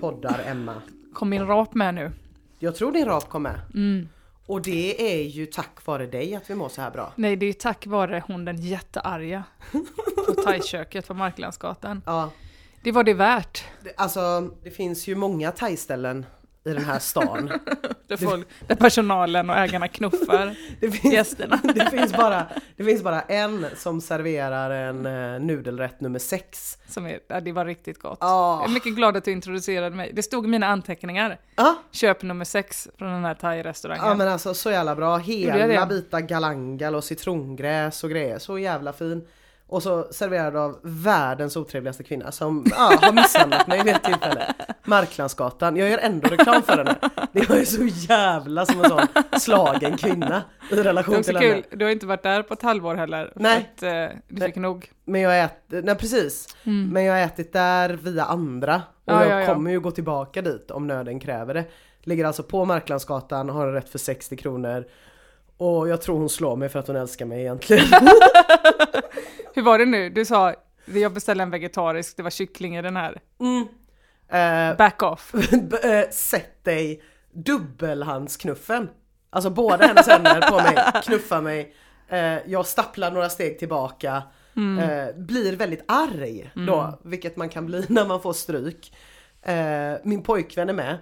poddar Emma. Kom min rap med nu. Jag tror din rap kom med. Mm. Och det är ju tack vare dig att vi mår så här bra. Nej, det är tack vare hon den jättearga på thaiköket på Marklandsgatan. Ja, Det var det värt. alltså det finns ju många thaiställen i den här stan. Där, folk, där personalen och ägarna knuffar Det finns, gästerna. det finns, bara, det finns bara en som serverar en eh, nudelrätt nummer sex. Som är, ja, det var riktigt gott. Ja. Jag är mycket glad att du introducerade mig. Det stod i mina anteckningar. Ja, Köp nummer sex från den här thai-restaurangen. ja men alltså så jävla bra. Hela bitar galangal och citrongräs och grejer. Så jävla fin. Och så serverad av världens otrevligaste kvinna som ja, har misshandlat mig vid ett tillfälle. Marklandsgatan. Jag gör ändå reklam för henne. Det var ju så jävla som en sån slagen kvinna i relation till henne. kul, du har inte varit där på ett halvår heller. Nej. Att, eh, du fick nog. Men jag äter, nej precis. Men jag har ätit där via andra. Och Mm. Ja, jag ja, ja. kommer ju gå tillbaka dit om nöden kräver det. Ligger alltså på Marklandsgatan, har en rätt för 60 kronor. Och jag tror hon slår mig för att hon älskar mig egentligen. Hur var det nu? Du sa, jag beställde en vegetarisk, det var kyckling i den här. Eh, Back off. eh, sätt dig dubbelhandsknuffen. Alltså båda hennes händer på mig, knuffar mig. Eh, jag stapplar några steg tillbaka. Eh, blir väldigt arg då, vilket man kan bli när man får stryk. Min pojkvän är med,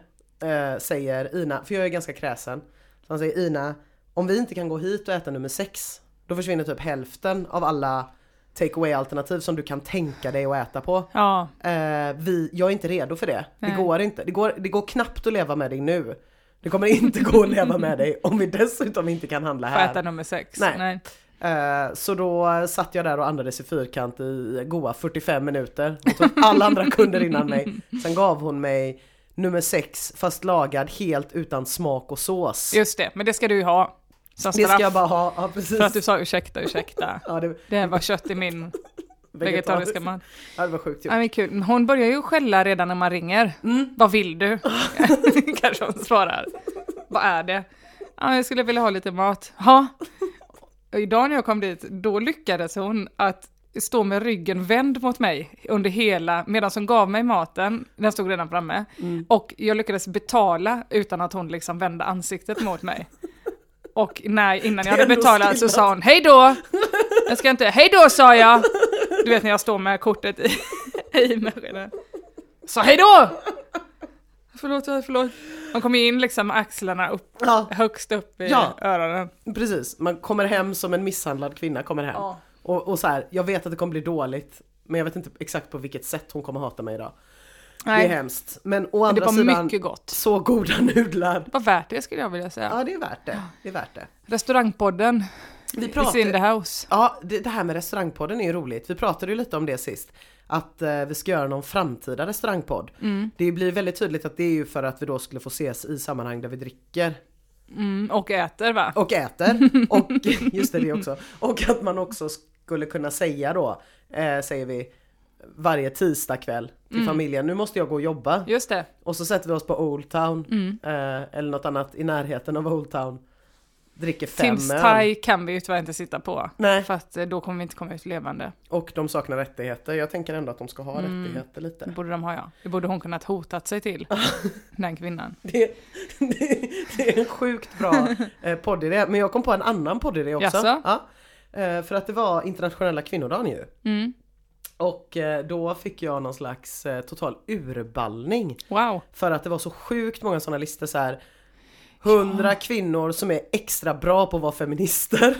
säger Ina, för jag är ganska kräsen. Så han säger Ina, om vi inte kan gå hit och äta nummer sex, då försvinner typ hälften av alla take away alternativ som du kan tänka dig att äta på. Ja, Eh, vi, jag är inte redo för det. Det Nej. går inte. Det går, det går knappt att leva med dig nu. Det kommer inte gå att leva med dig om vi dessutom inte kan handla här. nummer sex. Nej. Eh, så då satt jag där och andades i fyrkant i goa 45 minuter. Hon tog alla andra kunder innan mig. Sen gav hon mig nummer sex fast lagad helt utan smak och sås. Just det, men det ska du ju ha. Som Det ska jag bara ha. Ja, precis. För att du sa ursäkta, ursäkta. Ja, det, Det var kött i min vegetariska mat. Ja, det var sjukt. Ja, men kul. Hon börjar ju skälla redan när man ringer. Mm. Vad vill du? Kanske hon svarar. Vad är det? Ja, jag skulle vilja ha lite mat. Ja. Och idag när jag kom dit, då lyckades hon att stå med ryggen vänd mot mig under hela, medan hon gav mig maten, den stod redan framme, Mm. och jag lyckades betala utan att hon liksom vände ansiktet mot mig. Och när, innan jag hade betalat så sa hon hej då! Jag ska inte, hej då sa jag! Du vet när jag står med kortet i, i maskinen. Så hej då! Förlåt, förlåt. Man kommer in liksom med axlarna upp, Ja, högst upp i Ja. öronen. precis. Man kommer hem som en misshandlad kvinna kommer hem. Ja. Och, och så här, jag vet att det kommer bli dåligt, men jag vet inte exakt på vilket sätt hon kommer hata mig idag. Det är Nej, hemskt. Men å det andra var sidan, mycket gott. så goda nudlar. Det var värt det skulle jag vilja säga. Ja, det är värt det. Det är värt det. Restaurangpodden, Vi is in the house. Ja, det, det här med restaurangpodden är ju roligt. Vi pratade ju lite om det sist. Att eh, vi ska göra någon framtida restaurangpodd. Mm. Det blir väldigt tydligt att det är ju för att vi då skulle få ses i sammanhang där vi dricker Mm, och äter va? och äter. Och just det, det också. Och att man också skulle kunna säga då, eh, säger vi, varje tisdagkväll till Mm. familjen, nu måste jag gå och jobba. Just det. Och så sätter vi oss på Old Town, Mm. eh, eller något annat i närheten av Old Town. Dricker fem Tims. Thai kan vi ju tyvärr inte sitta på. Nej, För att eh, då kommer vi inte komma ut levande. och de saknar rättigheter. Jag tänker ändå att de ska ha Mm. rättigheter Det lite. borde de ha ja. Det borde hon kunnat hotat sig till. Den kvinnan. Det, det, det är en sjukt bra eh, poddidé. Men jag kom på en annan poddidé också. Jaså? Ja. Eh, för att det var internationella kvinnodagen ju. Mm. Och eh, då fick jag någon slags eh, total urballning. Wow. För att det var så sjukt många sådana listor så här. 100 kvinnor som är extra bra på att vara feminister.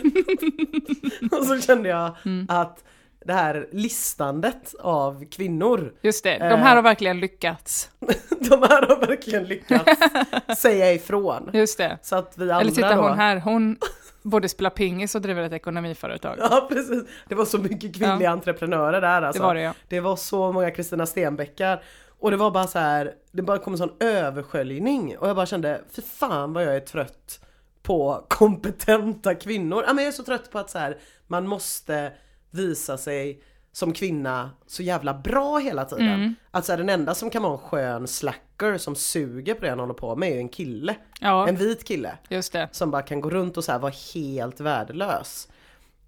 och så kände jag Mm. att det här listandet av kvinnor, Just det, de Eh. här har verkligen lyckats. de här har verkligen lyckats säga ifrån. Just det. Så att vi andra Eller titta då, hon här, hon både spelar pingis och driver ett ekonomiföretag. Ja precis, det var så mycket kvinnliga entreprenörer där alltså. Det var det ja. Det var så många Kristina Stenbeckar och det var bara så här, det bara kom en sån översköljning och jag bara kände, för fan vad jag är trött på kompetenta kvinnor. Ja, men jag är så trött på att så här, man måste visa sig som kvinna så jävla bra hela tiden. Mm. Att så här, den enda som kan vara en skön slacker som suger på det han håller på med är ju en kille. Ja, En vit kille just det. som bara kan gå runt och så här vara helt värdelös.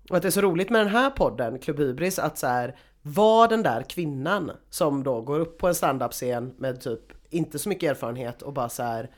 Och att det är så roligt med den här podden, Klubb Hybris, att så här var den där kvinnan som då går upp på en standup-scen med typ inte så mycket erfarenhet och bara så här.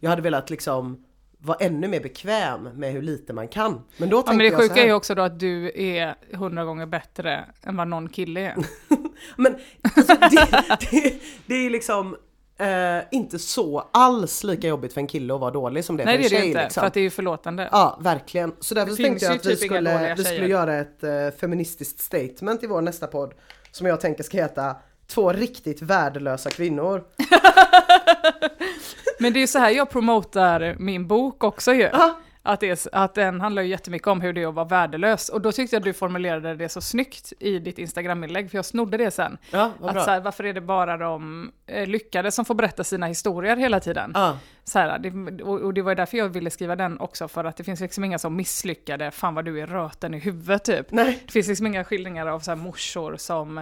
Jag hade velat liksom vara ännu mer bekväm med hur lite man kan. Men då Ja, men det jag sjuka är ju också då att du är hundra gånger bättre än vad någon kille är. Men alltså, det, det, det är liksom eh, inte så alls lika jobbigt för en kille att vara dålig som det är Nej för det en är det tjej. ju inte, liksom. för att det är ju förlåtande. Ja, verkligen. Så därför Det så tänkte jag att vi typ skulle, vi skulle göra ett eh, feministiskt statement i vår nästa podd. Som jag tänker ska heta Två riktigt värdelösa kvinnor. Men det är ju så här jag promotar min bok också ju. Ja. Att, det är, att den handlar ju jättemycket om hur det är att vara värdelös. Och då tyckte jag att du formulerade det så snyggt i ditt Instagram-inlägg, för jag snodde det sen. Ja, Att så här, varför är det bara de eh, lyckade som får berätta sina historier hela tiden? Ja, Så här, det, och, det var därför jag ville skriva den också, för att det finns liksom inga som misslyckade, fan vad du är röten i huvudet typ. nej. Det finns liksom inga skildringar av så här morsor som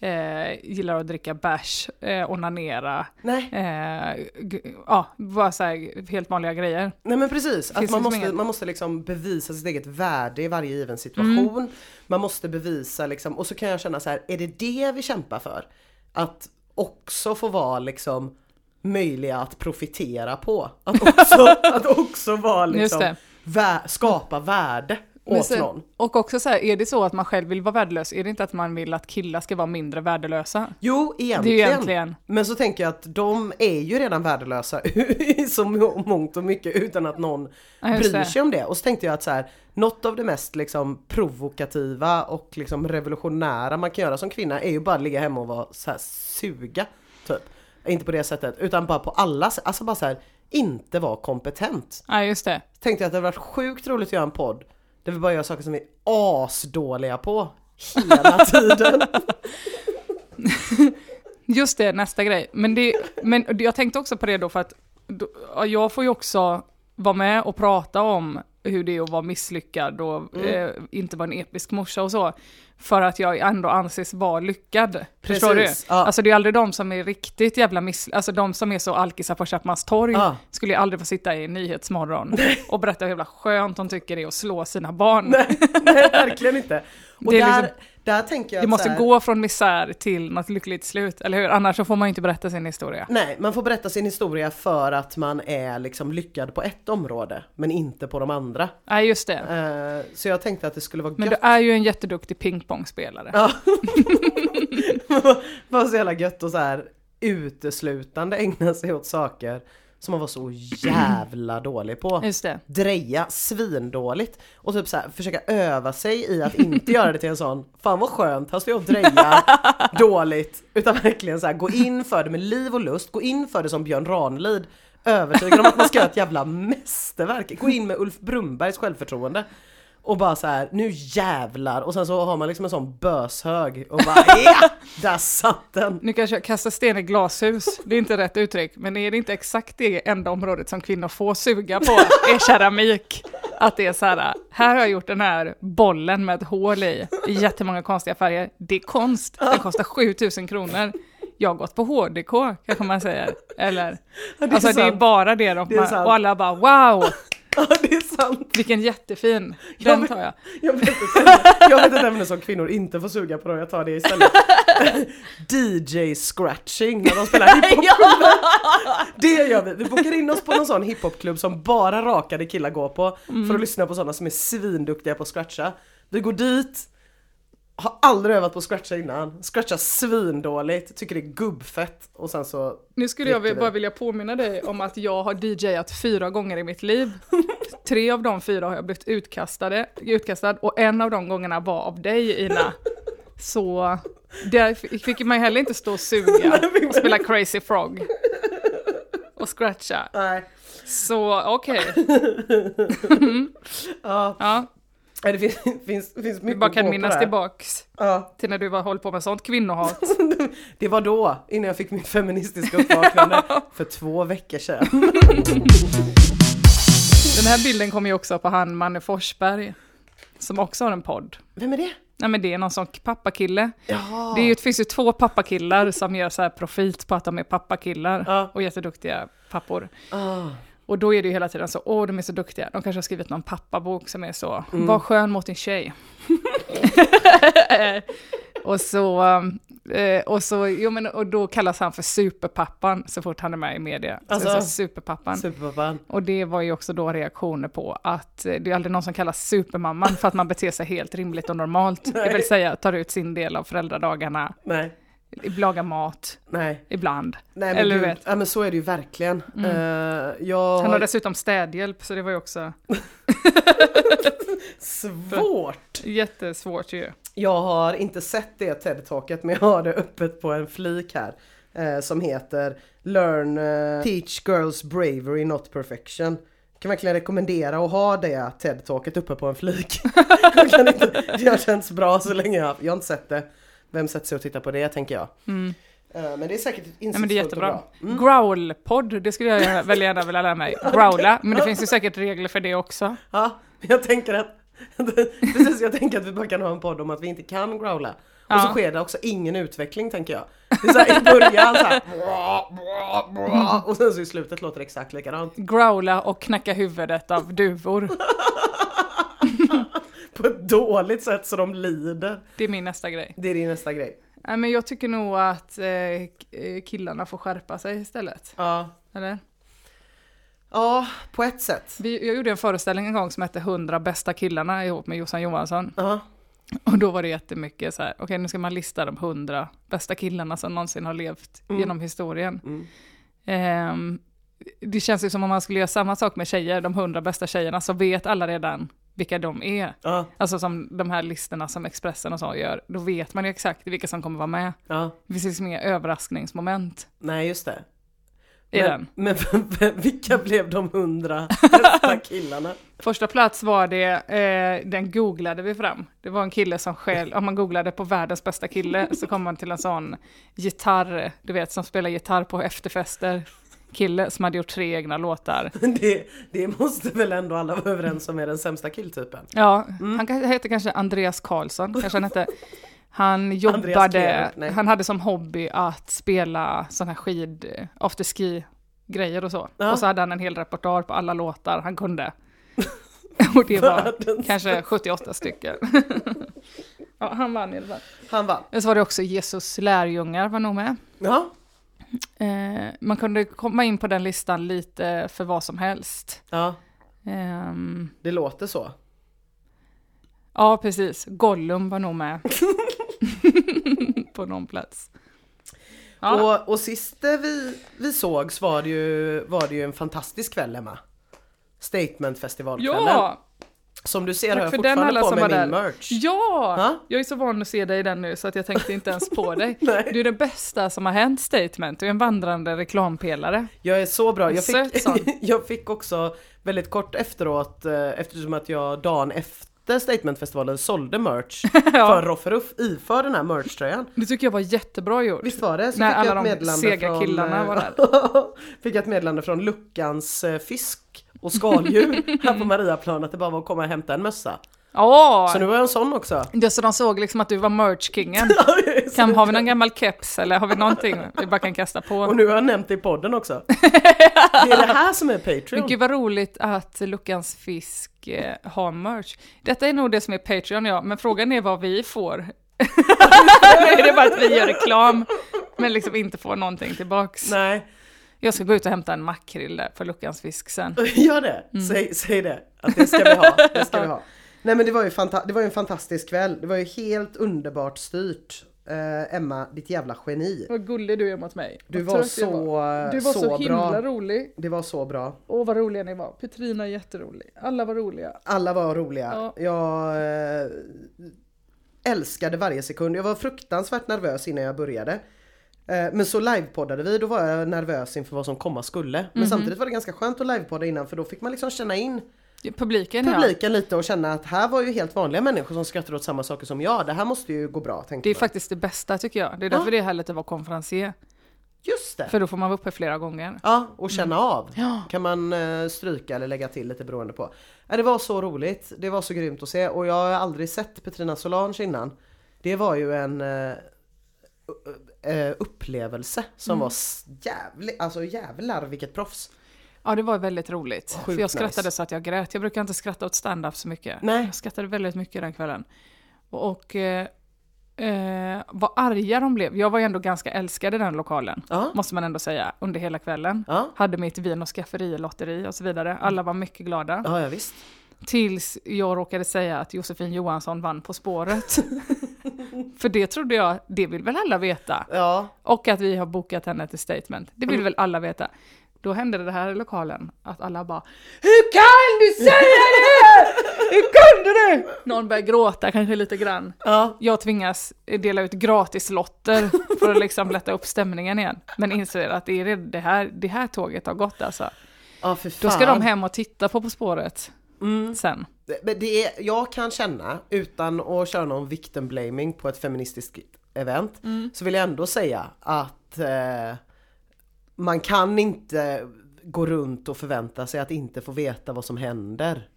eh, gillar att dricka bärs, eh, onanera, Nej. eh, ja, bara så här helt vanliga grejer. Nej men precis, att man liksom måste, man måste liksom bevisa sitt eget värde i varje given situation. Mm. Man måste bevisa liksom, och så kan jag känna så här, är det det vi kämpar för? Att också få vara liksom möjliga att profitera på. Att också, att också vara liksom, vä- skapa värde sen-. Och också så här, är det så att man själv vill vara värdelös, är det inte att man vill att killar ska vara mindre värdelösa? Jo, Det är egentligen. egentligen, Men så tänker jag att de är ju redan värdelösa i så må- mångt och mycket utan att någon Ja, bryr sig om det. Och så tänkte jag att så här, något av det mest liksom provokativa och liksom revolutionära man kan göra som kvinna är ju bara att ligga hemma och vara så här suga. Typ. Inte på det sättet utan bara på alla. Alltså bara så här, inte vara kompetent. ja just det. Tänkte jag att det hade varit sjukt roligt att göra en podd där vi bara gör saker som vi är asdåliga på hela tiden. Just det, nästa grej. Men, det, men jag tänkte också på det då för att då, ja, jag får ju också vara med och prata om hur det är att vara misslyckad och eh, inte vara en episk morsa och så. För att jag ändå anses vara lyckad. Förstår du? Precis, ja. Alltså det är aldrig de som är riktigt jävla miss... Alltså de som är så alkisar på Köpmanstorg Ja. skulle ju aldrig få sitta i Nyhetsmorgon och berätta hur jävla skönt de tycker det är att slå sina barn. nej, nej, verkligen inte. Och Det är där, liksom- där tänker jag Det att måste här, gå från misär till något lyckligt slut, eller hur? Annars så får man ju inte berätta sin historia. Nej, man får berätta sin historia för att man är liksom lyckad på ett område men inte på de andra. Nej, just det. Eh, så jag tänkte att det skulle vara Men gött. du är ju en jätteduktig pingpongspelare. Ja. Var så jävla gött och så här uteslutande ägna sig åt saker som man var så jävla dålig på. Just det. Dreja svindåligt och typ så här, försöka öva sig i att inte göra det till en sån Fan vad skönt, här står jag och drejar dåligt Utan verkligen så här, gå in för det med liv och lust, gå in för det som Björn Ranelid Övertygad om att man ska göra ett jävla mästerverk Gå in med Ulf Brumbergs självförtroende och bara så här, nu jävlar! Och sen så har man liksom en sån böshög och bara ja! Där satt den! Nu kanske jag kastar sten i glashus, det är inte rätt uttryck, men är det inte exakt det enda området som kvinnor får suga på, är keramik? Att det är så här, här har jag gjort den här bollen med ett hål i, i jättemånga konstiga färger. Det är konst, den kostar 7000 kronor. Jag har gått på HDK, kanske man säger. Eller, Ja, det är alltså det är sant. bara det de, Det sant. och alla bara wow, Ja det är sant! vilken jättefin, Jag den vet- tar jag. Jag vet, ämne, jag vet ett ämne som kvinnor inte får suga på, då jag tar det istället. DJ scratching när de spelar hiphop. Det gör vi, vi bokar in oss på någon sån hiphopklubb som bara rakade killar går på för att lyssna på sådana som är svinduktiga på att scratcha. Vi går dit, har aldrig övat på att scratcha innan, scratchar svindåligt, tycker det är gubbfett och sen så Nu skulle jag bara vilja påminna dig om att jag har DJat fyra gånger i mitt liv. Tre av de fyra har jag blivit utkastade, utkastad och en av de gångerna var av dig Ina. Så där fick man ju heller inte stå och suga och spela Crazy Frog. Och scratcha. Nej. Så okej, Ja, ja, det finns, finns, finns mycket bara att kan minnas tillbaks Ja, till när du var håll på med sånt kvinnohat. det var då, innan jag fick mitt feministiska uppvaknande för två veckor sedan. Den här bilden kommer ju också på han Manne Forsberg, som också har en podd. Vem är det? Nej men det är någon sån pappakille. Ja. Det, är ju, det finns ju två pappakillar som gör så här profit på att de är pappakillar Ja. och jätteduktiga pappor. Ah. Och då är det ju hela tiden så, åh de är så duktiga. De kanske har skrivit någon pappabok som är så, var skön mot din tjej. och så Eh, och, så, jo, men, och då kallas han för superpappan så fort han är med i media. Alltså, så, så, superpappan. Superpappan. Och det var ju också då reaktioner på att eh, det är aldrig någon som kallas supermamman för att man beter sig helt rimligt och normalt. Det Nej. vill säga tar ut sin del av föräldradagarna, Nej, lagar mat, nej. ibland. Nej men Eller gud, du vet. Mm. ja men så är det ju verkligen. Eh, jag Han har har dessutom städhjälp så det var ju också svårt. jättesvårt ju. Jag har inte sett det TED-talket men jag har det öppet på en flik här. Eh, som heter Learn eh, Teach Girls Bravery Not Perfection. Jag kan verkligen rekommendera att ha det TED-talket uppe på en flik. jag kan inte, det har känts bra så länge jag, jag har inte sett det. Vem sätter sig och tittar på det tänker jag. Mm. Eh, men det är säkert Nej, insiktsfullt och jättebra. bra. Mm. Growlpodd, det skulle jag väldigt gärna vilja lära mig. Growla, men det finns ju säkert regler för det också. Ja, jag tänker att Precis, jag tänker att vi bara kan ha en podd om att vi inte kan growla. Och så Ja. sker det också ingen utveckling tänker jag. Det är så här, i början så här, bra, och sen så i slutet låter det exakt likadant. Growla och knacka huvudet av duvor. På ett dåligt sätt så de lider. Det är min nästa grej. Det är din nästa grej. Nej, men jag tycker nog att eh, eh, killarna får skärpa sig istället. Ja. Eller? Ja, på ett sätt. Vi, jag gjorde en föreställning en gång som hette 100 bästa killarna ihop med Jossan Johansson. Ja. Och då var det jättemycket så här, okej nu ska man lista de 100 bästa killarna som någonsin har levt Mm. genom historien. Mm. Ehm, det känns ju som om man skulle göra samma sak med tjejer, de 100 bästa tjejerna, så vet alla redan vilka de är. Ja. Alltså som de här listorna som Expressen och så gör, då vet man ju exakt vilka som kommer vara med. Ja. Det finns liksom inga överraskningsmoment Nej, just det. i men, den. men vilka blev de hundra bästa killarna? Första plats var det, eh, den googlade vi fram. Det var en kille som själv, om man googlade på världens bästa kille så kom man till en sån gitarr, du vet som spelar gitarr på efterfester. Kille som hade gjort tre egna låtar. Det, det måste väl ändå alla vara överens om är den sämsta killtypen? Ja, han kan- heter kanske Andreas Karlsson, kanske han hette. Han jobbade, nej. han hade som hobby att spela sån här skid, afterski grejer och så. Ja. Och så hade han en hel repertoar på alla låtar han kunde. och det var kanske 78 stycken. ja, han vann i alla fall. Han vann. Men så var det också Jesus lärjungar var nog med. Ja. Eh, man kunde komma in på den listan lite för vad som helst. Ja, Ehm, det låter så. ja, precis. Gollum var nog med. på någon plats. Ja, Och, och sist eh, vi, vi sågs var det, ju, var det ju en fantastisk kväll Emma. Statementfestivalkvällen. ja, Som du ser Tack har jag för den, fortfarande alla på som mig min där. merch. ja! Ja. Jag är så van att se dig i den nu så att jag tänkte inte ens på dig. Du är det bästa som har hänt Statement, du är en vandrande reklampelare. Jag är så bra. Jag fick, jag fick också väldigt kort efteråt, eh, eftersom att jag dagen efter Statementfestivalen sålde merch för Rofferuff iför den här merchtröjan. Det tycker jag var jättebra gjort. Visst var det? Så När alla de sega från, killarna eh, var där. fick jag ett meddelande från Luckans eh, fisk och skaldjur här på Mariaplan att det bara var att komma och hämta en mössa. Åh! Så nu var jag en sån också. Det så de såg liksom att du var merch-kingen. Kan, har vi någon gammal keps eller har vi någonting vi bara kan kasta Och på? nu har jag nämnt det i podden också. Det är det här som är Men Patreon. gud vad roligt att Luckans fisk eh, har merch. Detta är nog det som är Patreon ja, men frågan är vad vi får. nu är det bara att vi gör reklam, men liksom inte får någonting tillbaks. Nej, Jag ska gå ut och hämta en makrill där på Luckans fisk sen. gör det. Mm. Säg, säg det. Att det ska vi ha. Det ska vi ha. Nej men det var ju, det var ju en fantastisk kväll. Det var ju helt underbart styrt. Eh, Emma, ditt jävla geni. Vad gullig du är mot mig. Du var så, Du var så, så himla bra. rolig. Det var så bra. Åh vad roliga ni var. Petrina är jätterolig. Alla var roliga. Alla var roliga. Ja. Jag eh, älskade varje sekund. Jag var fruktansvärt nervös innan jag började. Eh, men så livepoddade vi, då var jag nervös inför vad som komma skulle. Men Mhm. samtidigt var det ganska skönt att livepodda innan för då fick man liksom känna in Publiken ja. publiken lite och känna att här var ju helt vanliga människor som skrattade åt samma saker som jag. Det här måste ju gå bra tänkte Det är man. faktiskt det bästa tycker jag. Det är därför det är härligt att vara konferencier. Just det! För då får man vara uppe flera gånger. Ja, och känna av. Mm. Ja. Kan man eh, stryka eller lägga till lite beroende på. Ja, det var så roligt. Det var så grymt att se och jag har aldrig sett Petrina Solange innan. Det var ju en eh, upplevelse som Mm. var jävlig, alltså jävlar vilket proffs. Ja, det var väldigt roligt. Sjukt för jag skrattade nice. så att jag grät. Jag brukar inte skratta åt stand-up så mycket. Nej. Jag skrattade väldigt mycket den kvällen. Och, och eh, eh, vad arga de blev. Jag var ju ändå ganska älskad i den lokalen, Ja. måste man ändå säga, under hela kvällen. Ja, Hade mitt vin och skafferilotteri och så vidare. Alla var mycket glada. ja, ja visst. Tills jag råkade säga att Josefin Johansson vann På spåret. För det trodde jag, det vill väl alla veta. Ja, Och att vi har bokat henne till statement. Det vill Mm. väl alla veta. Då hände det här i lokalen, att alla bara Hur kan du säga det? Hur kunde du? Någon börjar gråta kanske lite grann. ja. Jag tvingas dela ut gratislotter för att liksom lätta upp stämningen igen. Men inser att det, är det, här, det här tåget har gått alltså. ja. Då ska de hem och titta på På spåret Mm. sen. Men det är, jag kan känna, utan att köra någon victim blaming på ett feministiskt event, Mm. så vill jag ändå säga att eh, man kan inte gå runt och förvänta sig att inte få veta vad som händer.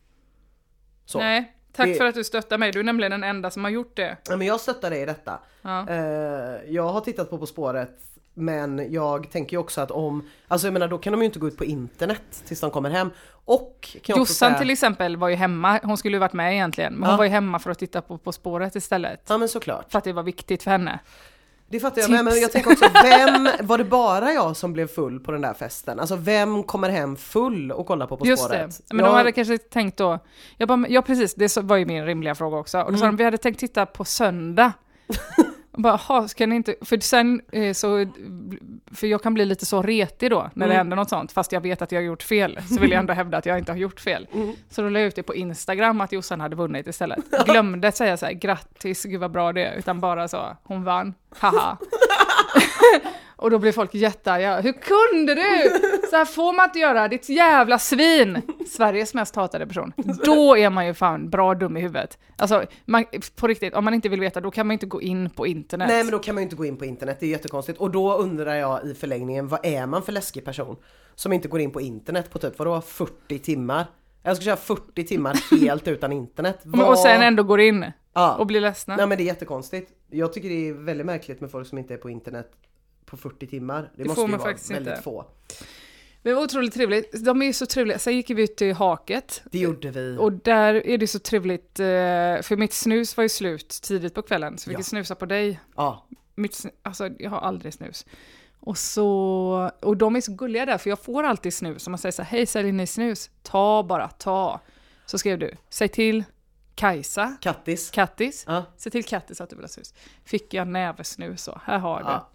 Så. Nej, tack Det- för att du stöttar mig. Du är nämligen den enda som har gjort det. Ja, Men jag stöttar dig i detta. Ja. Eh, jag har tittat på På spåret men jag tänker ju också att om, alltså jag menar då kan de ju inte gå ut på internet tills de kommer hem. Och kan Jossan säga- till exempel var ju hemma, hon skulle ju varit med egentligen, men hon Ja. var ju hemma för att titta på På spåret istället. Ja men såklart. För att det var viktigt för henne. Det fattar jag med, men jag tänker också, vem, var det bara jag som blev full på den där festen? Alltså vem kommer hem full och kollar på På Just spåret? det. Men jag, de hade kanske tänkt då, jag bara, ja precis, det var ju min rimliga fråga också. Och då sa Mm. de, vi hade tänkt titta på söndag. Bara, "Ha, ska ni inte, för sen eh, så, för jag kan bli lite så retig då när det Mm. händer något sånt, fast jag vet att jag har gjort fel, så vill jag ändå hävda att jag inte har gjort fel. Mm. Så då la jag ut det på Instagram att Jossan hade vunnit istället. Glömde säga så här, grattis, gud vad bra det är, utan bara så, hon vann, haha. Och då blev folk jättearga. Hur kunde du? Så här får man inte göra, ditt jävla svin! Sveriges mest hatade person. Då är man ju fan bra dum i huvudet. Alltså, man, på riktigt, om man inte vill veta, då kan man inte gå in på internet. Nej men då kan man ju inte gå in på internet, det är jättekonstigt. Och då undrar jag i förlängningen, vad är man för läskig person? Som inte går in på internet på typ, vadå, 40 timmar? Jag ska köra 40 timmar helt utan internet. Men- Och sen Vad- ändå går in ja. och blir ledsna. Nej men det är jättekonstigt. Jag tycker det är väldigt märkligt med folk som inte är på internet på 40 timmar. Det, Det måste får ju man vara faktiskt väldigt inte. få. Det var otroligt trevligt. De är ju så trevliga. Sen gick vi ut till Haket. Det gjorde vi. Och där är det så trevligt, eh, för mitt snus var ju slut tidigt på kvällen, så vi Ja. fick snusa på dig. Ja. Mitt, alltså jag har aldrig snus. Och, så, och de är så gulliga där, för jag får alltid snus. Och man säger så här, hej säljer ni snus? Ta bara, ta. Så skrev du, säg till Kajsa, Kattis. Kattis, Ja. säg till Kattis att du vill ha snus. Fick jag näversnus så, här har du. Ja.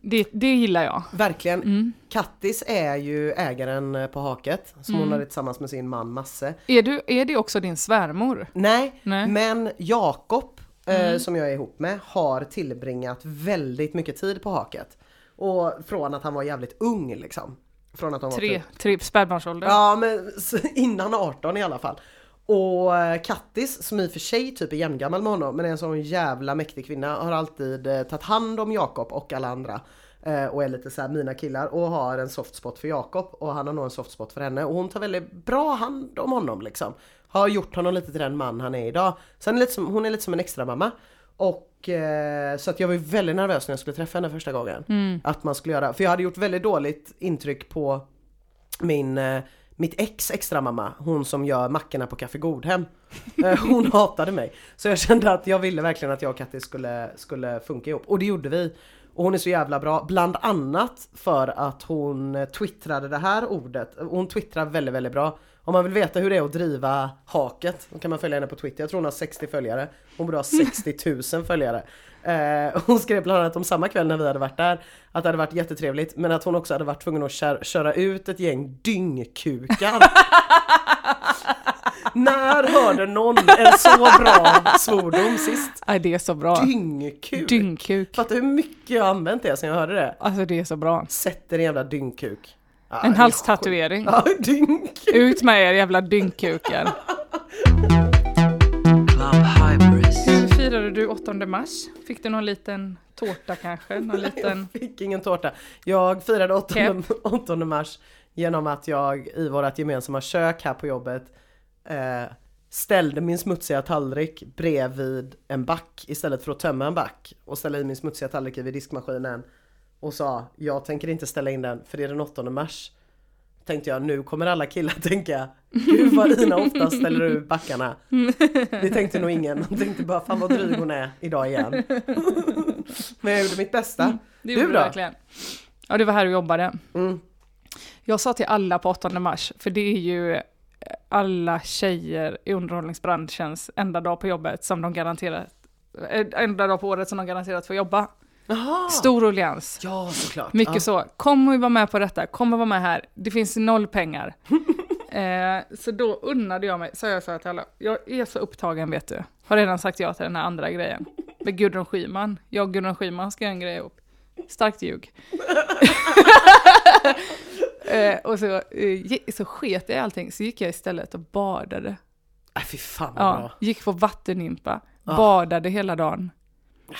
Det, det gillar jag. Verkligen. Mm. Kattis är ju ägaren eh, på Haket som Mm. hon hade tillsammans med sin man Masse. Är, du, är det också din svärmor? Nej, Nej. men Jakob Mm. eh, som jag är ihop med har tillbringat väldigt mycket tid på Haket. Och från att han var jävligt ung liksom. Från att han var Tre, typ- tre spädbarnsålder? Ja men innan 18 i alla fall. Och eh, Kattis som i och för sig typ är jämngammal med honom men är en sån jävla mäktig kvinna har alltid eh, tagit hand om Jakob och alla andra. Eh, och är lite så här mina killar och har en soft spot för Jakob och han har nog en soft spot för henne och hon tar väldigt bra hand om honom liksom. Har gjort honom lite till den man han är idag. Sen är lite som, hon är lite som en extra mamma Och eh, så att jag var ju väldigt nervös när jag skulle träffa henne första gången. Mm. Att man skulle göra, för jag hade gjort väldigt dåligt intryck på min mitt ex extra mamma, hon som gör mackorna på Café Godhem. Eh, hon hatade mig. Så jag kände att jag ville verkligen att jag och Kattis skulle, skulle funka ihop. Och det gjorde vi. Och hon är så jävla bra, bland annat för att hon twittrade det här ordet. Hon twittrar väldigt, väldigt bra. Om man vill veta hur det är att driva haket, då kan man följa henne på Twitter. Jag tror hon har 60 följare. Hon borde ha 60 000 följare. Eh, hon skrev bland annat om samma kväll när vi hade varit där, att det hade varit jättetrevligt, men att hon också hade varit tvungen att kär, köra ut ett gäng dyngkukar. När hörde någon en så bra svordom sist? Nej, det är så bra. Dyngkuk! Dyngkuk. Fattar hur mycket jag har använt det sen jag hörde det. Alltså det är så bra. Sätter en jävla dyngkuk. En halstatuering. Ja, dyngkuk! Ut med er jävla dyngkukar. Du 8 mars? Fick du någon liten tårta kanske? Någon liten... Jag fick ingen tårta. Jag firade 8, 8 mars genom att jag i vårt gemensamma kök här på jobbet eh, ställde min smutsiga tallrik bredvid en back istället för att tömma en back och ställa i min smutsiga tallrik vid diskmaskinen och sa jag tänker inte ställa in den för det är den 8 mars. Tänkte jag nu kommer alla killar tänka Gud vad Ina ofta ställer ur backarna. Det tänkte nog ingen. De tänkte bara fan vad dryg hon är idag igen. Men jag gjorde mitt bästa. Det gjorde Du då? verkligen. Ja, du var här och jobbade. Mm. Jag sa till alla på 8 mars, för det är ju alla tjejer i underhållningsbranschens enda dag på jobbet som de garanterat, eh, enda dag på året som de garanterat får jobba. Jaha! Stor ruljans. Ja såklart. Mycket ja. så. Kom och vara med på detta, kom och vara med här. Det finns noll pengar. eh, så då unnade jag mig, så jag sa till alla, jag är så upptagen vet du. Har redan sagt ja till den här andra grejen. Med Gudrun Schyman. Jag och Gudrun Schyman ska göra en grej ihop. Starkt ljug. eh, och så, eh, så sket jag i allting, så gick jag istället och badade. Äh, fy fan vad Ja, bra. gick på vattennympa, Ah. badade hela dagen. Äh,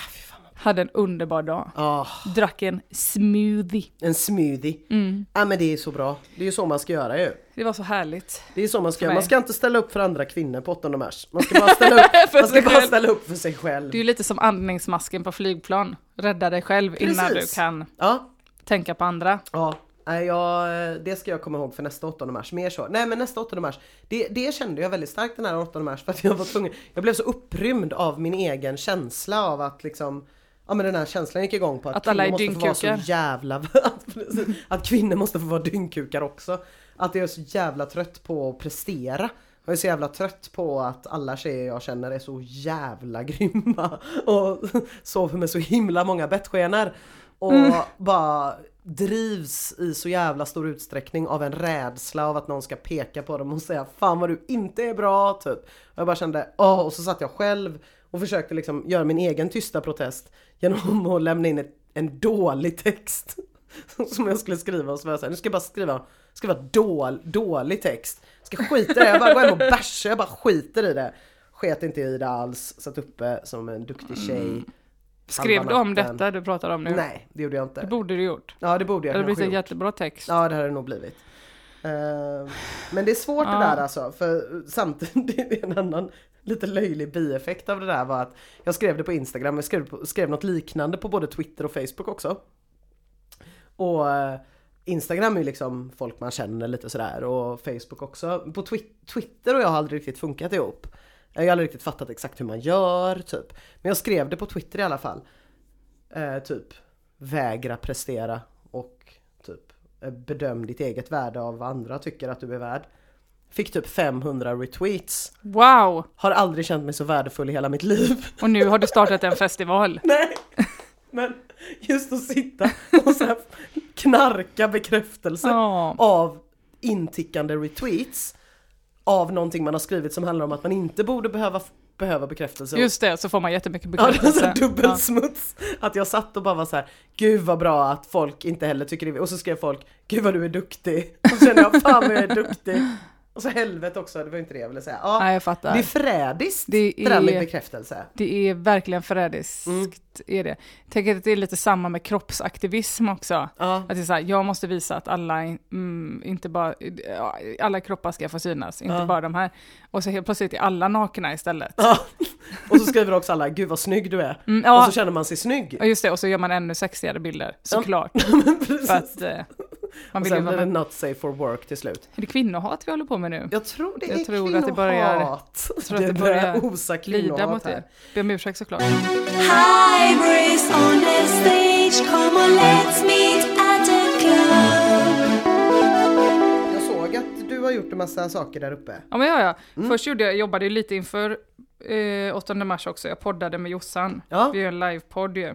Hade en underbar dag. Ah, Drack en smoothie. en smoothie. Mm. Ja men det är så bra. Det är ju så man ska göra ju. Det var så härligt. Det är så man ska göra. Man ska inte ställa upp för andra kvinnor på 8 mars. Man ska bara ställa upp, För man ska sig bara själv. ställa upp för sig själv. Det är ju lite som andningsmasken på flygplan. Rädda dig själv innan du Precis. kan Ja, tänka på andra. Ja, nej, jag, det ska jag komma ihåg för nästa 8 mars. Mer så. Nej men nästa 8 mars, det, det kände jag väldigt starkt den här 8 mars för att jag var tvungen. Jag blev så upprymd av min egen känsla av att liksom Ja men den här känslan gick igång på att, Att alla kvinnor måste få vara så jävla... Att, kvinnor måste få vara dyngkukar också. Att jag är så jävla trött på att prestera. Jag är så jävla trött på att alla tjejer jag känner är så jävla grymma och sover med så himla många bettskenor. Och bara drivs i så jävla stor utsträckning av en rädsla av att någon ska peka på dem och säga Fan vad du inte är bra typ. Och jag bara kände, åh, och så satt jag själv och försökte liksom göra min egen tysta protest genom att lämna in ett, en dålig text. Som jag skulle skriva och så var jag så här, nu ska jag bara skriva, skriva dål, dålig text. Ska skita i det, jag bara går hem och bärsar, jag bara skiter i det. Sket inte i det alls, satt uppe som en duktig tjej. Skrev halva du om detta du pratar om nu? Nej, det gjorde jag Det inte. borde du gjort. Ja det borde Det jag hade blivit en gjort. jättebra text. Ja det hade det nog blivit. Eh, men det är svårt Ja. det där alltså, för samtidigt en annan lite löjlig bieffekt av det där var att jag skrev det på Instagram, jag skrev, skrev något liknande på både Twitter och Facebook också. Och eh, Instagram är ju liksom folk man känner lite sådär och Facebook också. På Twi- Twitter och jag har aldrig riktigt funkat ihop. Jag har aldrig riktigt fattat exakt hur man gör typ. Men jag skrev det på Twitter i alla fall. Eh, typ vägra prestera och typ eh, bedöm ditt eget värde av vad andra tycker att du är värd. Fick typ 500 retweets. Wow! Har aldrig känt mig så värdefull i hela mitt liv. Och nu har du startat en festival. Nej! Men just att sitta och så knarka bekräftelse Ja. av intickande retweets av någonting man har skrivit som handlar om att man inte borde behöva, behöva bekräftelse. Just det, så får man jättemycket Ja, det var så bekräftelse. dubbelsmuts. Att jag satt och bara var så här, gud vad bra att folk inte heller tycker det. Och så skrev folk, gud vad du är duktig. Och så kände jag, fan vad jag är duktig. Och så helvete också, det var inte det jag ville säga. Ja, Nej, jag fattar. det är förrädiskt Det det är- bekräftelse. Det är verkligen förrädiskt. Mm. Är det. Tänk att det är lite samma med kroppsaktivism också. Ja, Att det är så här, jag måste visa att alla, mm, inte bara, ja, alla kroppar ska få synas, inte Ja. bara de här. Och så helt plötsligt är alla nakna istället. ja. Och så skriver också alla, gud vad snygg du är. Mm, Och ja, så känner man sig snygg. och just det, och så gör man ännu sexigare bilder, såklart. För att eh, man och vill ju sen blir det not safe for work till slut. Är det kvinnohat vi håller på med nu? Jag tror det Jag är tror att det börjar- kvinnohat. jag tror att det det börjar osa Glida mot kvinnohat det. här. Be om ursäkt såklart. Hybrids on the stage, come on let's meet at the club. Jag såg att du har gjort en massa saker där uppe. Ja men ja, ja. Mm. Först gjorde jag, jobbade ju lite inför eh, 8 mars också, jag poddade med Jossan. Ja. Vi gör en livepodd ju.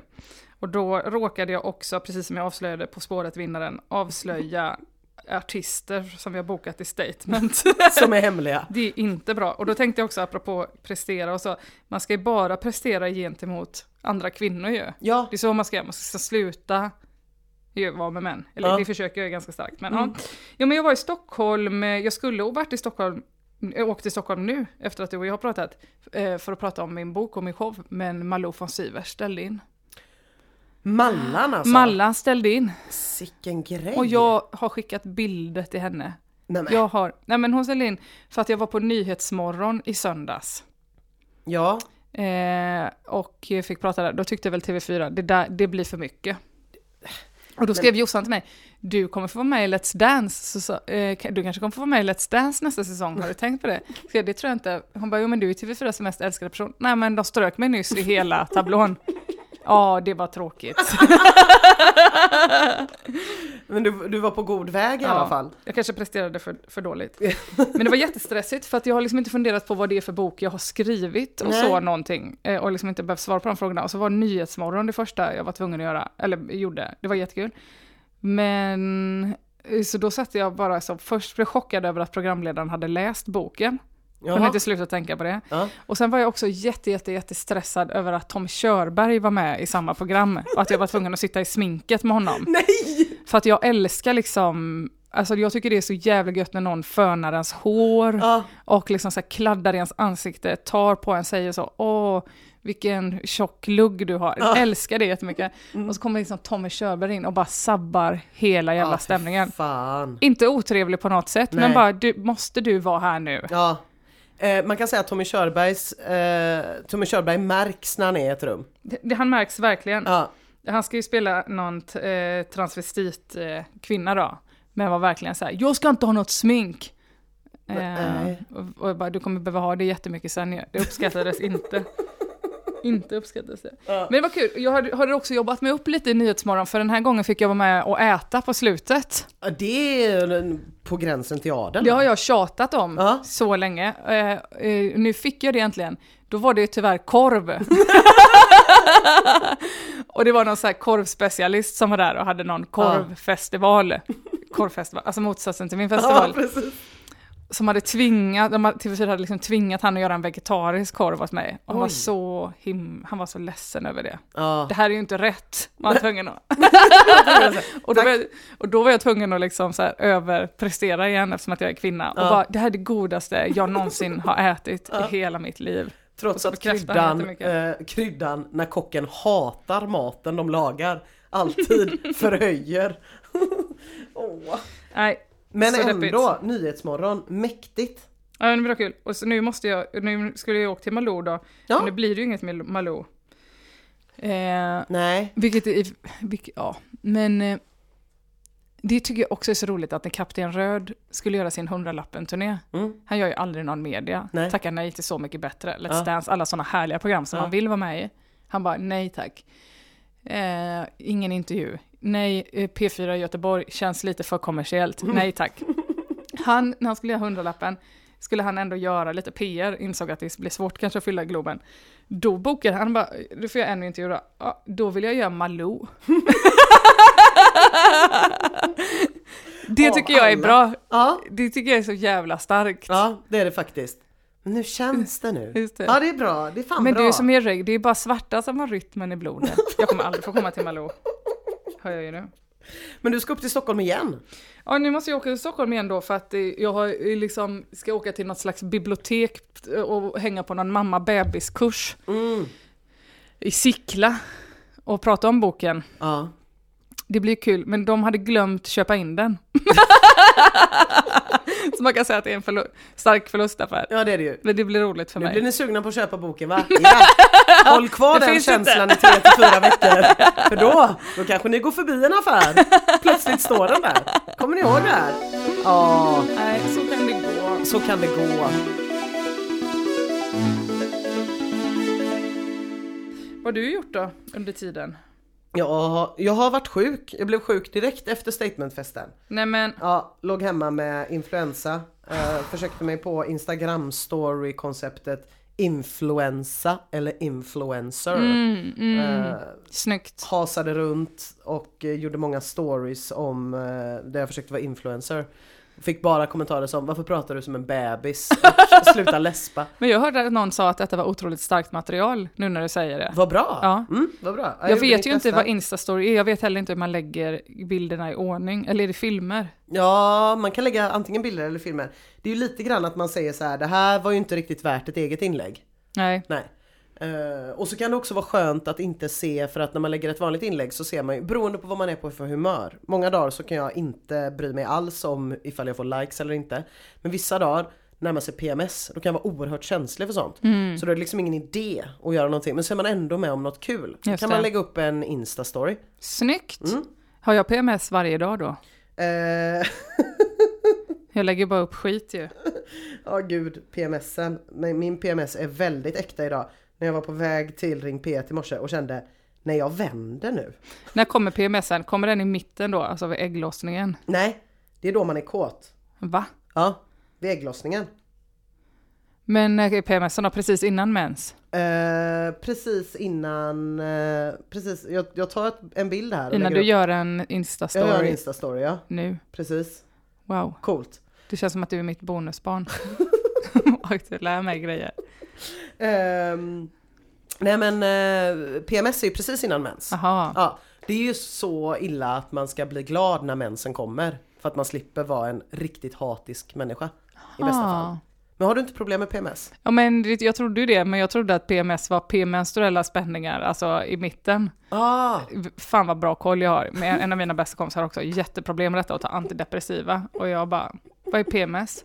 Och då råkade jag också, precis som jag avslöjade På spåret-vinnaren, avslöja artister som vi har bokat i statement. Som är hemliga. Det är inte bra. Och då tänkte jag också apropå prestera och så, man ska ju bara prestera gentemot andra kvinnor ju. Ja, Det är så man ska göra, man ska sluta ju vara med män. Eller Ja. det försöker jag ju ganska starkt. Men, Mm. ja. ja, men jag var i Stockholm, eh, jag skulle ha varit i Stockholm, jag åkte till Stockholm nu efter att du och jag har pratat, eh, för att prata om min bok och min show, men Malou von Sivers ställde in. Mallan alltså. Mallan ställde in, Sicken grej. och jag har skickat bilder till henne. Nej, men, Jag har, nej men hon ställde in för att jag var på Nyhetsmorgon i söndags. Ja, Eh, och fick prata där, då tyckte väl TV4, det, där, det blir för mycket. Och då skrev Jossan till mig, du kommer få vara med i Let's Dance, så, eh, du kanske kommer få vara med i Let's Dance nästa säsong, har du tänkt på det? Så det tror jag inte. Hon bara, jo men du är TV4s mest älskade person. Nej men de strök mig nyss i hela tablån. Ja, det var tråkigt. Men du, du var på god väg i alla fall. Jag kanske presterade för, för dåligt. Men det var jättestressigt för att jag har liksom inte funderat på vad det är för bok jag har skrivit och Nej. så någonting. eh, Och liksom inte behövt svara på de frågorna. Och så var Nyhetsmorgon det första jag var tvungen att göra, eller gjorde. Det var jättekul. Men eh, så då satt jag bara så, först blev jag chockad över att programledaren hade läst boken. Kunde Jaha. inte sluta tänka på det. Ja. Och sen var jag också jätte, jätte, jätte stressad över att Tom Körberg var med i samma program. Och att jag var tvungen att sitta i sminket med honom. Nej! För att jag älskar liksom, alltså jag tycker det är så jävla gött när någon fönar ens hår Ja. och liksom så här kladdar i ens ansikte, tar på en, säger så, åh, vilken tjock lugg du har. Jag älskar det jättemycket. Och så kommer liksom Tommy Körberg in och bara sabbar hela jävla Ja, stämningen. Fan. Inte otrevlig på något sätt, men Nej. bara, du, måste du vara här nu? Ja. Eh, man kan säga att Tommy Körbergs, eh, Tommy Körberg märks när han är i ett rum. Det, det, han märks verkligen. Ja. Han ska ju spela någon eh, transvestit eh, kvinna då. Men var verkligen så här, jag ska inte ha något smink. Eh, Nej. och, och bara, du kommer behöva ha det jättemycket sen. Det uppskattades inte. Inte uppskattades det. Ja. Men det var kul. Jag har, har också jobbat mig upp lite i Nyhetsmorgon, för den här gången fick jag vara med och äta på slutet. Ja, Det är på gränsen till adeln. Det har jag tjatat om Ja. så länge. Eh, eh, nu fick jag det äntligen. Då var det tyvärr korv. och det var någon så här korvspecialist som var där och hade någon korvfestival. Korvfestival, alltså motsatsen till min festival. Som hade tvingat, de hade- TV4 hade liksom tvingat han att göra en vegetarisk korv åt mig. Och han var så him, han var så ledsen över det. Ja. Det här är ju inte rätt, var han tvungen att. och, då var jag, och då var jag tvungen att liksom så här överprestera igen eftersom att jag är kvinna. Och Ja. bara, det här är det godaste jag någonsin har ätit i hela mitt liv. Och Trots att kryddan, eh, kryddan när kocken hatar maten de lagar alltid förhöjer. Åh. Nej, Men Så deppigt. ändå, Nyhetsmorgon, mäktigt. ja, men det var kul. Och så nu måste jag, nu skulle jag åka till Malou då. Ja. Men nu blir det ju inget med Malou. Eh, Nej, Vilket, är, vilket ja, men eh, det tycker jag också är så roligt att när Kapten Röd skulle göra sin hundralappen-turné, Mm. han gör ju aldrig någon media, Nej. tackar nej till Så mycket bättre, Let's Ja. Dance, alla sådana härliga program som Ja. man vill vara med i. Han bara, nej tack. Eh, ingen intervju. Nej, eh, P4 Göteborg känns lite för kommersiellt. Nej tack. Han, när han skulle göra hundralappen, skulle han ändå göra lite PR, insåg att det blir svårt kanske att fylla Globen. Då bokade han bara, du får jag en intervju då. Ja, då vill jag göra Malou. det tycker jag är bra. ja, Det tycker jag är så jävla starkt. ja det är det faktiskt. Men nu känns det nu. Det. Ja det är bra, det är fan Men bra. du som är rög, det är bara svarta som har rytmen i blodet. Jag kommer aldrig få komma till Malou. Hör jag ju nu. Men du ska upp till Stockholm igen? Ja, nu måste jag åka till Stockholm igen då för att eh, jag har liksom, ska åka till något slags bibliotek och hänga på någon mamma bebis-kurs Mm. i Sickla och prata om boken. Ja. Det blir kul, men de hade glömt köpa in den. Så man kan säga att det är en förlu- stark förlustaffär. ja det är det ju. Men det blir roligt för Nu mig. blir ni sugna på att köpa boken va? Ja! Håll kvar Det den känslan i tre till fyra veckor. För då, då kanske ni går förbi en affär. Plötsligt står den där. Kommer ni ihåg det här? Ja, Nej, så kan det gå. så kan det gå. Vad har du gjort då under tiden? Har, jag har varit sjuk. Jag blev sjuk direkt efter statementfesten. Nej men, Ja, låg hemma med influensa. Eh, försökte mig på Instagram story konceptet influensa eller influencer. mm, mm, Eh, snyggt. hasade runt och eh, gjorde många stories om eh, där jag försökte vara influencer. Fick bara kommentarer som varför pratar du som en bebis? Och sluta läspa. Men jag hörde att någon sa att detta var otroligt starkt material nu när du säger det. Vad bra! Ja. Mm, vad bra. Ja, Jag gjorde vet ju inte vad Instastory är, jag vet heller inte hur man lägger bilderna i ordning. Eller är det filmer? Ja, man kan lägga antingen bilder eller filmer. Det är ju lite grann att man säger så här, det här var ju inte riktigt värt ett eget inlägg. Nej. Nej. Eh, och så kan det också vara skönt att inte se för att när man lägger ett vanligt inlägg så ser man ju beroende på vad man är på för humör. Många dagar så kan jag inte bry mig alls om ifall jag får likes eller inte. Men vissa dagar närmar sig PMS, då kan jag vara oerhört känslig för sånt. Så då är det liksom ingen idé att göra någonting. Men så är man ändå med om något kul. Då kan man lägga upp en Insta-story. Snyggt! Mm. Har jag PMS varje dag då? Eh, Jag lägger bara upp skit ju. Ja gud, PMSen. Men min PMS är väldigt äkta idag. När jag var på väg till Ring P1 i morse och kände, nej jag vänder nu. När kommer PMSen? Kommer den i mitten då, alltså vid ägglossningen? Nej, det är då man är kåt. Va? Ja, vid ägglossningen. Men är PMSen då precis innan mens? Eh, precis innan, eh, precis, jag, jag tar ett, en bild här. Innan du upp. gör en Jag gör en Insta-story Insta-story, ja. nu? Precis. Wow, Coolt. det känns som att du är mitt bonusbarn. Och du lär mig grejer. Ehm, nej men eh, PMS är ju precis innan mens. Jaha. Ja, det är ju så illa att man ska bli glad när mensen kommer. För att man slipper vara en riktigt hatisk människa. I bästa fall. Men har du inte problem med PMS? Ja men jag trodde ju det, men jag trodde att PMS var premenstruella spänningar, alltså i mitten. Ah, Fan vad bra koll jag har. Men en av mina bästa kompisar har också jätteproblem med detta att ta antidepressiva. Och jag bara, vad är PMS?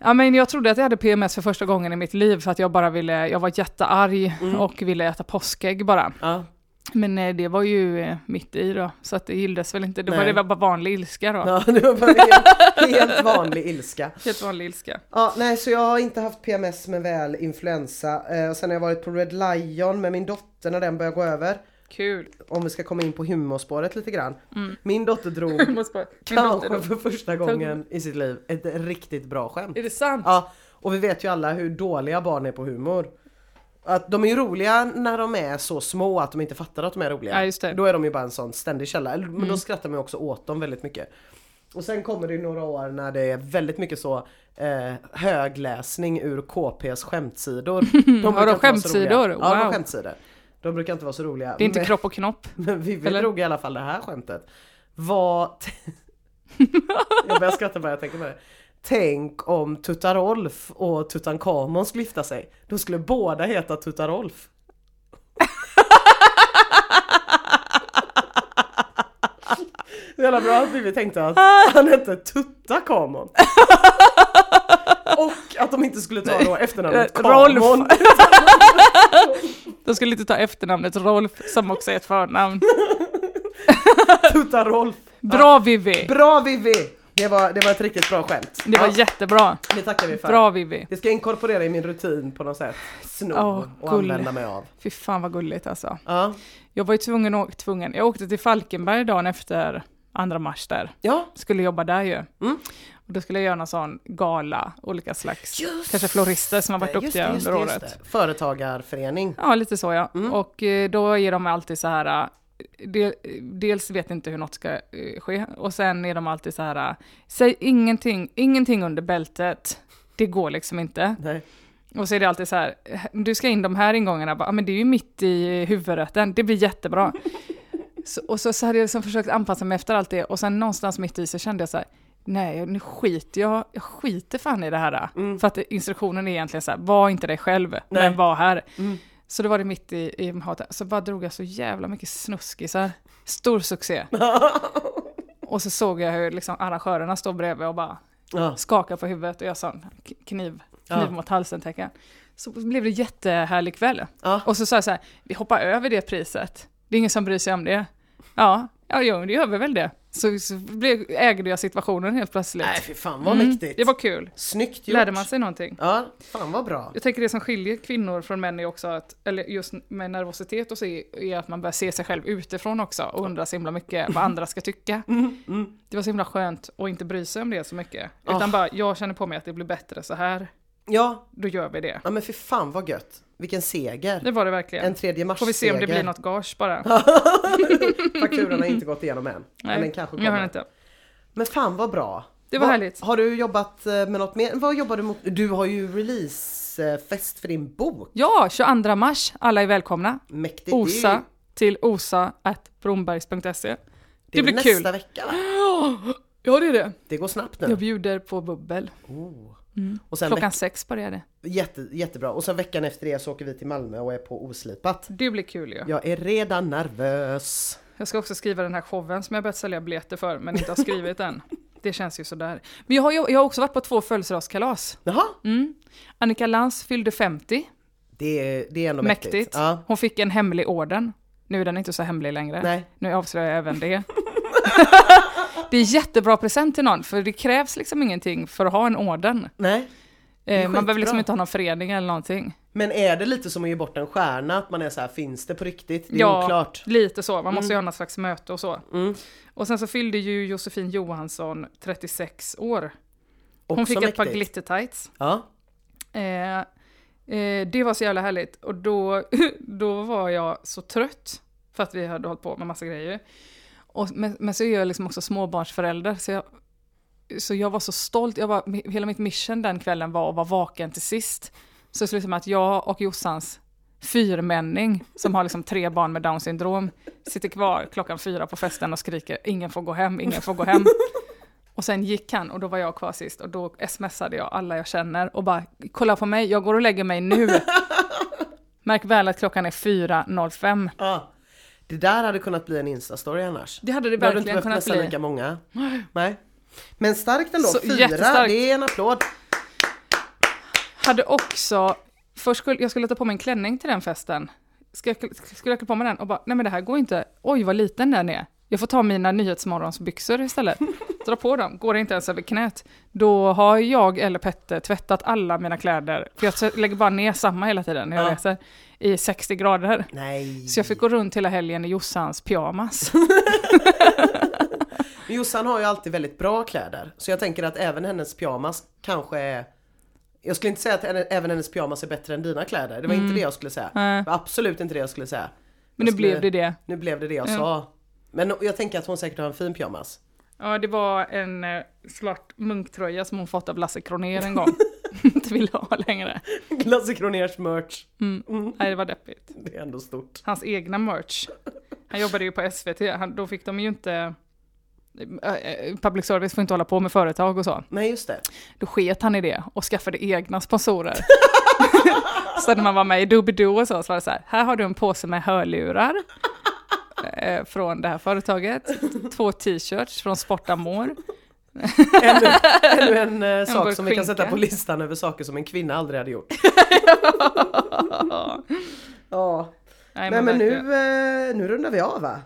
Ja men jag trodde att jag hade PMS för första gången i mitt liv för att jag bara ville, jag var jättearg och ville äta påskägg bara. ja. Men eh, det var ju eh, mitt i då, så att det gillades väl inte. Det var, det var bara vanlig ilska då. ja det var bara helt, helt vanlig ilska. Helt vanlig ilska. Ja, nej så jag har inte haft PMS men väl influensa. Eh, och sen har jag varit på Red Lion med min dotter när den börjar gå över. Kul. Om vi ska komma in på humorspåret lite grann. Mm. Min dotter drog dotter kanske för första gången i sitt liv ett riktigt bra skämt. Är det sant? Ja, och vi vet ju alla hur dåliga barn är på humor. Att de är ju roliga när de är så små att de inte fattar att de är roliga. Ja, just det. Mm. Då är de ju bara en sån ständig källa. Men då skrattar man ju också åt dem väldigt mycket. Och sen kommer det ju några år när det är väldigt mycket så eh, högläsning ur KPs skämtsidor. De vara så skämtsidor? roliga. Ja, de har Wow. skämtsidor. De brukar inte vara så roliga. Det är inte Men- kropp och knopp. men Vivi Eller? drog i alla fall det här skämtet. Vad... jag börjar skratta bara jag tänker på det. Tänk om Tutarolf och Tutankhamon skulle gifta sig. Då skulle båda heta Tutarolf. Det är jävla bra att Vivi tänkte att han hette Tutakamon. Och att de inte skulle ta då efternamnet Eh, Rolf. Kamon. De skulle inte ta efternamnet Rolf som också är ett förnamn. Tutarolf. Bra Vivi! Bra Vivi! Det var, det var ett riktigt bra skämt. Det var Ja, jättebra. det tackar vi för. Bra Vivi. Det ska jag inkorporera i min rutin på något sätt. Sno Åh, och gull. använda mig av. Fy fan vad gulligt alltså. Ja. Jag var ju tvungen, att- tvungen. Jag åkte till Falkenberg dagen efter andra mars där. Ja, Skulle jobba där ju. Mm. Och då skulle jag göra någon sån gala, olika slags, Just kanske florister som har varit duktiga under året. det. Företagarförening. Ja, lite så ja. Mm. Och eh, då är de alltid så här, eh, del, dels vet inte hur något ska eh, ske, och sen är de alltid så här, säg ingenting, ingenting under bältet. Det går liksom inte. Nej. Och så är det alltid så här, du ska in de här ingångarna, bara, "Ja, men det är ju mitt i huvudrätten, det blir jättebra. så, och så, så hade jag liksom försökt anpassa mig efter allt det, och sen någonstans mitt i så kände jag så här, nej nu skiter jag, jag skiter fan i det här. För att instruktionen är egentligen så här, var inte dig själv, Nej. men var här. Mm. Så det var det mitt i, i hatet. Så bara drog jag så jävla mycket snuskisar. Stor succé. och så såg jag hur liksom arrangörerna stod bredvid och bara Ja. skakade på huvudet och jag sa kniv, kniv Ja. mot halsen tecken. Så blev det jättehärlig kväll. Ja. Och så sa jag så här, vi hoppar över det priset. Det är ingen som bryr sig om det. Ja, ja jo, det gör vi väl det. Så, så blev, ägde jag situationen helt plötsligt. Nej fy fan vad Mm, mäktigt. Det var kul. Snyggt gjort. Lärde man sig någonting. Ja, fan vad bra. Jag tänker det som skiljer kvinnor från män är också att, eller just med nervositet och så, är att man börjar se sig själv utifrån också och undrar så himla mycket vad andra ska tycka. Mm, Det var så himla skönt att inte bry sig om det så mycket. Ah. Utan bara, jag känner på mig att det blir bättre så här, Ja, då gör vi det. ja men fy fan vad gött. Vilken seger. Det var det verkligen. En tredje mars Får vi se om det blir något gage bara. Fakturan har inte gått igenom än. men den kanske jag har kommer. inte. Men fan vad bra. Det var Vad- härligt. Har du jobbat eh, med något mer? Vad jobbar du mot? Du har ju releasefest för din bok. Ja, 22 mars, alla är välkomna. Mäktigt. Osa till osa.brombergs.se. det Det blir väl kul. nästa vecka va? Ja, det är det. Det går snabbt Jag nu. bjuder på bubbel. Oh. Och sen Klockan sex börjar det. jätte, jättebra. Och sen veckan efter det så åker vi till Malmö och är på Oslipat. Det blir kul ju. Jag är redan nervös. Jag ska också skriva den här showen som jag börjat sälja biljetter för, men inte har skrivit än. Det känns ju sådär. Men jag har, jag har också varit på två födelsedagskalas. Jaha, Mm. Annika Lantz fyllde 50, det är, det är ändå mäktigt. mäktigt. Ja. Hon fick en hemlig orden. Nu är den inte så hemlig längre. Nej. Nu avslöjar jag även det. det är jättebra present till någon, för det krävs liksom ingenting för att ha en orden. Nej. Eh, man behöver liksom inte ha någon förening eller någonting. Men är det lite som att ge bort en stjärna? Att man är så här, finns det på riktigt? Det är Ja. oklart. Lite så, man måste ju ha något slags möte och så. Mm. Och sen så fyllde ju Josefin Johansson 36 år. Hon Också fick ett par mäktigt. glittertights. Ja. Eh, eh, det var så jävla härligt. Och då, då var jag så trött för att vi hade hållit på med massa grejer. Och, men, men så är jag liksom också småbarnsförälder. Så jag, så jag var så stolt. Jag var, hela mitt mission den kvällen var att vara vaken till sist. Så det slutade med att jag och Jossans fyrmänning, som har liksom tre barn med down syndrom, sitter kvar klockan fyra på festen och skriker ingen får gå hem, ingen får gå hem. Och sen gick han och då var jag kvar sist och då smsade jag alla jag känner och bara kolla på mig, jag går och lägger mig nu. Märk väl att klockan är 4.05. ja. Det där hade kunnat bli en instastory annars. Det hade det Då hade du inte verkligen behövt kunnat nästan bli. lika många. Nej. Men starkt ändå, Så fyra, det är en applåd. Hade också, först skulle jag skulle ta på mig en klänning till den festen. Jag, skulle jag klä på mig den och bara, nej men det här går inte. Oj vad liten den är. Jag får ta mina Nyhetsmorgonsbyxor istället. Dra på dem, går inte ens över knät. Då har jag eller Petter tvättat alla mina kläder, för jag lägger bara ner samma hela tiden när jag Ja. reser, i 60 grader. Nej. Så jag fick gå runt hela helgen i Jossans pyjamas. Jossan har ju alltid väldigt bra kläder. Så jag tänker att även hennes pyjamas kanske är... Jag skulle inte säga att även hennes pyjamas är bättre än dina kläder. Det var inte det jag skulle säga. Mm. Nej. Det var absolut inte det jag skulle säga. Men nu blev skulle- det det. Nu blev det det jag Ja. sa. Men jag tänker att hon säkert har en fin pyjamas. Ja, det var en eh, svart munktröja som hon fått av Lasse Kronér en gång. Inte ville ha längre. Lasse Kroners merch. Mm. Nej, det var deppigt. Det är ändå stort. Hans egna merch. Han jobbade ju på SVT, han, då fick de ju inte... eh, eh, Public service får inte hålla på med företag och så. Nej just det. Då sket han i det och skaffade egna sponsorer. så när man var med i Doobidoo och så, så var det så här, här har du en påse med hörlurar eh, från det här företaget, två t-shirts från Sportamore, Ännu, ännu en eh, sak som vi kan skinka. sätta på listan över saker som en kvinna aldrig hade gjort. Ja. Nej, Nej men nu, eh, nu rundar vi av va?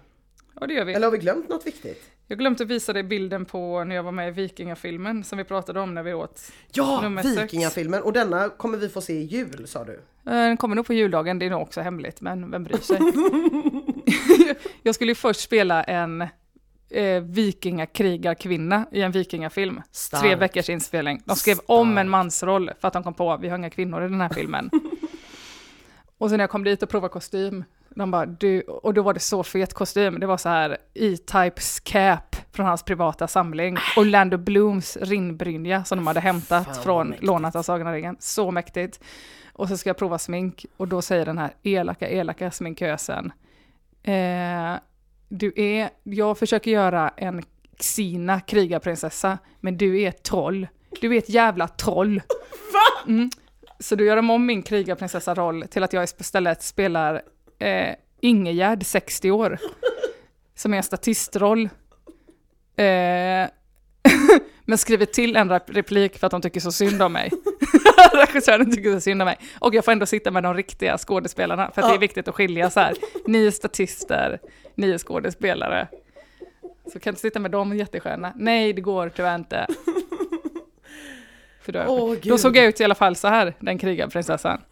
Ja, det gör vi. Eller har vi glömt något viktigt? Jag glömde visa dig bilden på när jag var med i Vikingafilmen som vi pratade om när vi åt. Ja, Nummer. Vikingafilmen! Och denna kommer vi få se i jul sa du. Eh, Den kommer nog på juldagen, det är nog också hemligt, men vem bryr sig? jag skulle ju först spela en eh, vikingakrigarkvinna i en vikingafilm. Starkt. Tre veckors inspelning. De skrev om en mansroll för att de kom på att vi har inga kvinnor i den här filmen. och sen när jag kom dit och provade kostym, de bara, du, och då var det så fet kostym. Det var så här E-Types cap från hans privata samling. Orlando Blooms rinnbrynja som de hade hämtat Fan, från mäktigt. lånat av Sagan om ringen. Så mäktigt. Och så ska jag prova smink och då säger den här elaka, elaka sminkösen. Eh, du är, jag försöker göra en Xina krigarprinsessa, men du är ett troll. Du är ett jävla troll. Mm. Så då gör de om min krigarprinsessa-roll till att jag istället spelar eh, Ingegärd, 60 år, som är en statistroll. Eh, men skriver till en rep- replik för att de tycker så synd om mig. Regissören tycker så synd om mig. Och jag får ändå sitta med de riktiga skådespelarna, för att det är Ja. viktigt att skilja så här. Ni är statister, ni är skådespelare. Så kan du sitta med dem jättestjärna? Nej, det går tyvärr inte. För då, Åh, då såg jag ut i alla fall så här, den krigarprinsessan.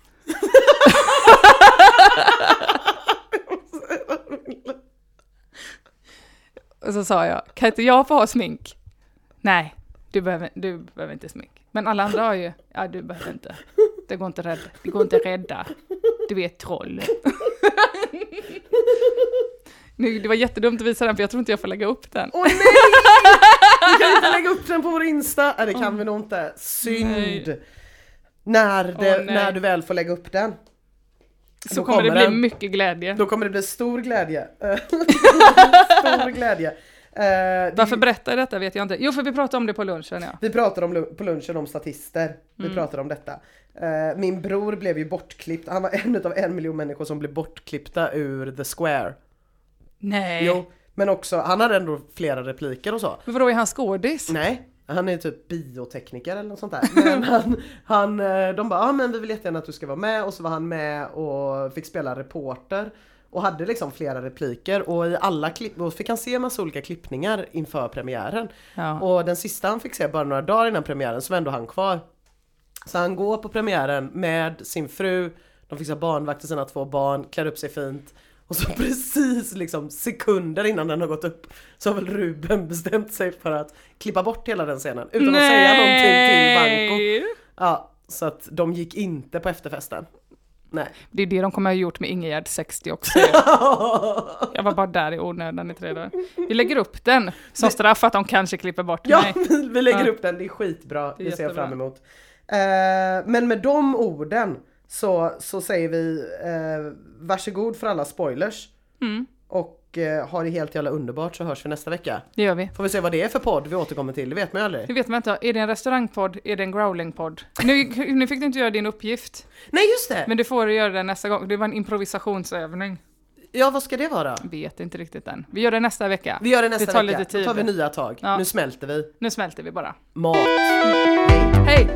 Och så sa jag, kan inte jag få ha smink? Nej, du behöver, du behöver inte smink. Men alla andra har ju, ja du behöver inte. Det går inte att rädda. Det går inte att rädda. Du är ett troll. Nu, det var jättedumt att visa den för jag tror inte jag får lägga upp den. Åh nej! Vi kan inte lägga upp den på vår Insta. Nej det kan vi nog inte. Synd. Nej. När, det, nej. när du väl får lägga upp den. Så Då kommer det bli den. mycket glädje. Då kommer det bli stor glädje. stor glädje. Det- Varför berättar jag detta vet jag inte. Jo, för vi pratade om det på lunchen ja. Vi pratade om, på lunchen om statister. Vi Mm. pratade om detta. Eh, min bror blev ju bortklippt. Han var en av en miljon människor som blev bortklippta ur The Square. Nej. Jo, men också, han hade ändå flera repliker och så. Men vadå, är han skådis? Nej, han är typ biotekniker eller något sånt där. Men han, han, eh, de bara, ja ah, men vi vill jättegärna att du ska vara med och så var han med och fick spela reporter. Och hade liksom flera repliker och i alla klipp, och fick han se massa olika klippningar inför premiären. Ja. Och den sista han fick se bara några dagar innan premiären så var ändå han kvar. Så han går på premiären med sin fru, de fixar barnvakt till sina två barn, klär upp sig fint. Och så precis liksom sekunder innan den har gått upp så har väl Ruben bestämt sig för att klippa bort hela den scenen utan att säga någonting till Vanko. Ja, så att de gick inte på efterfesten. Nej. Det är det de kommer ha gjort med Ingegärd 60 också. Jag var bara där i onödan i tre dagar. Vi lägger upp den som straff att de kanske klipper bort Ja, mig. vi, vi lägger Ja. upp den, det är skitbra, Det det ser jag fram emot. Eh, men med de orden så, så säger vi eh, varsågod för alla spoilers. Mm. Och eh, ha det helt jävla underbart så hörs vi nästa vecka. Det gör vi. Får vi se vad det är för podd vi återkommer till, det vet man ju aldrig. Det vet man inte. Är det en restaurangpodd? Är det en growlingpodd? Nu, nu fick du inte göra din uppgift, Nej just det! men du får göra det nästa gång. Det var en improvisationsövning. Ja vad ska det vara? Vet inte riktigt än. Vi gör det nästa vecka. Vi gör det nästa Det tar vecka, lite tid. då tar vi nya tag. Ja. Nu smälter vi. Nu smälter vi bara. Mat. Hej!